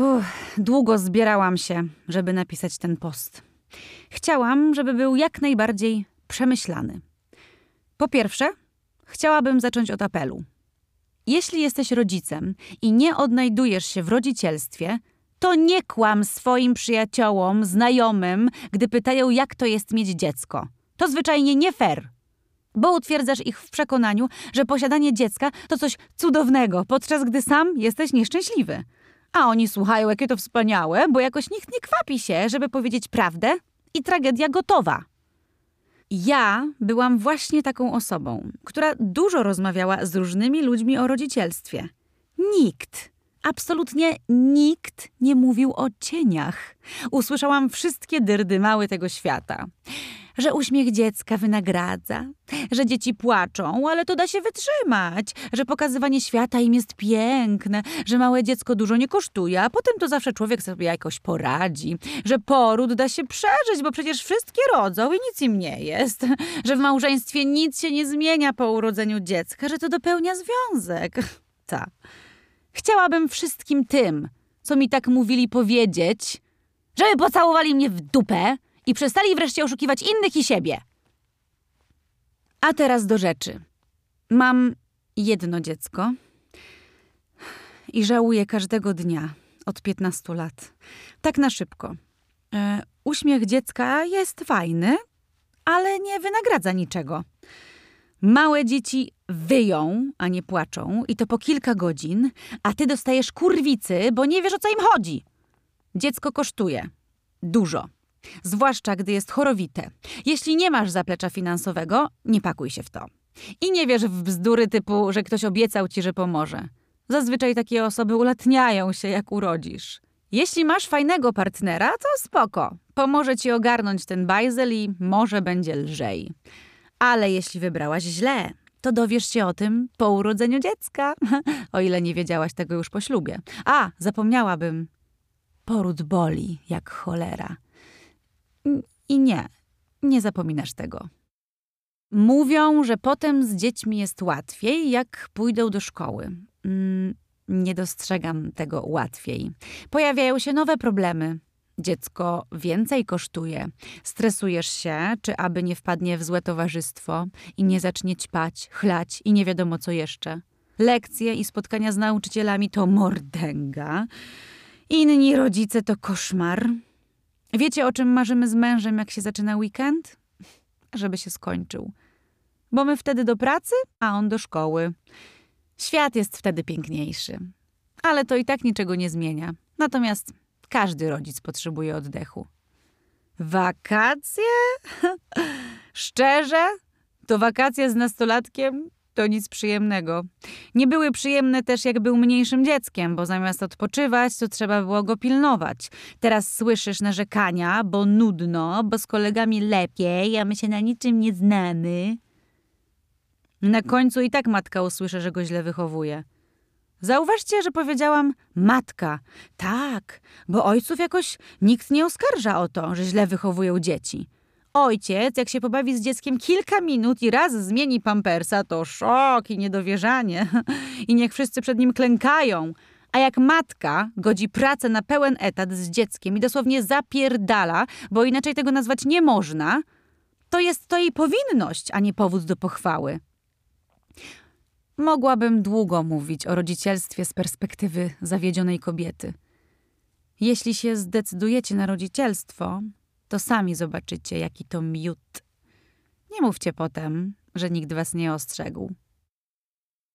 Uff, długo zbierałam się, żeby napisać ten post. Chciałam, żeby był jak najbardziej przemyślany. Po pierwsze, chciałabym zacząć od apelu. Jeśli jesteś rodzicem i nie odnajdujesz się w rodzicielstwie, to nie kłam swoim przyjaciołom, znajomym, gdy pytają, jak to jest mieć dziecko. To zwyczajnie nie fair. Bo utwierdzasz ich w przekonaniu, że posiadanie dziecka to coś cudownego, podczas gdy sam jesteś nieszczęśliwy. A oni słuchają, jakie to wspaniałe, bo jakoś nikt nie kwapi się, żeby powiedzieć prawdę i tragedia gotowa. Ja byłam właśnie taką osobą, która dużo rozmawiała z różnymi ludźmi o rodzicielstwie. Nikt, absolutnie nikt nie mówił o cieniach. Usłyszałam wszystkie dyrdymały tego świata że uśmiech dziecka wynagradza, że dzieci płaczą, ale to da się wytrzymać, że pokazywanie świata im jest piękne, że małe dziecko dużo nie kosztuje, a potem to zawsze człowiek sobie jakoś poradzi, że poród da się przeżyć, bo przecież wszystkie rodzą i nic im nie jest, że w małżeństwie nic się nie zmienia po urodzeniu dziecka, że to dopełnia związek. Ta. Chciałabym wszystkim tym, co mi tak mówili powiedzieć, żeby pocałowali mnie w dupę, i przestali wreszcie oszukiwać innych i siebie. A teraz do rzeczy. Mam jedno dziecko i żałuję każdego dnia od 15 lat. Tak na szybko. E, uśmiech dziecka jest fajny, ale nie wynagradza niczego. Małe dzieci wyją, a nie płaczą, i to po kilka godzin, a ty dostajesz kurwicy, bo nie wiesz o co im chodzi. Dziecko kosztuje dużo. Zwłaszcza gdy jest chorowite. Jeśli nie masz zaplecza finansowego, nie pakuj się w to. I nie wierz w bzdury typu, że ktoś obiecał ci, że pomoże. Zazwyczaj takie osoby ulatniają się, jak urodzisz. Jeśli masz fajnego partnera, to spoko. Pomoże ci ogarnąć ten bajzel i może będzie lżej. Ale jeśli wybrałaś źle, to dowiesz się o tym po urodzeniu dziecka. o ile nie wiedziałaś tego już po ślubie. A, zapomniałabym. Poród boli jak cholera. I nie, nie zapominasz tego. Mówią, że potem z dziećmi jest łatwiej, jak pójdą do szkoły. Mm, nie dostrzegam tego łatwiej. Pojawiają się nowe problemy. Dziecko więcej kosztuje. Stresujesz się, czy aby nie wpadnie w złe towarzystwo i nie zacznie ćpać, chlać i nie wiadomo co jeszcze. Lekcje i spotkania z nauczycielami to mordęga. Inni rodzice to koszmar. Wiecie, o czym marzymy z mężem, jak się zaczyna weekend? Żeby się skończył. Bo my wtedy do pracy, a on do szkoły. Świat jest wtedy piękniejszy. Ale to i tak niczego nie zmienia. Natomiast każdy rodzic potrzebuje oddechu. Wakacje? Szczerze? To wakacje z nastolatkiem? To nic przyjemnego. Nie były przyjemne też jak był mniejszym dzieckiem, bo zamiast odpoczywać, to trzeba było go pilnować. Teraz słyszysz narzekania, bo nudno, bo z kolegami lepiej, a my się na niczym nie znamy. Na końcu i tak matka usłyszy, że go źle wychowuje. Zauważcie, że powiedziałam matka. Tak, bo ojców jakoś nikt nie oskarża o to, że źle wychowują dzieci. Ojciec, jak się pobawi z dzieckiem kilka minut i raz zmieni pampersa, to szok i niedowierzanie. I niech wszyscy przed nim klękają. A jak matka godzi pracę na pełen etat z dzieckiem i dosłownie zapierdala, bo inaczej tego nazwać nie można, to jest to jej powinność, a nie powód do pochwały. Mogłabym długo mówić o rodzicielstwie z perspektywy zawiedzionej kobiety. Jeśli się zdecydujecie na rodzicielstwo, to sami zobaczycie, jaki to miód. Nie mówcie potem, że nikt was nie ostrzegł.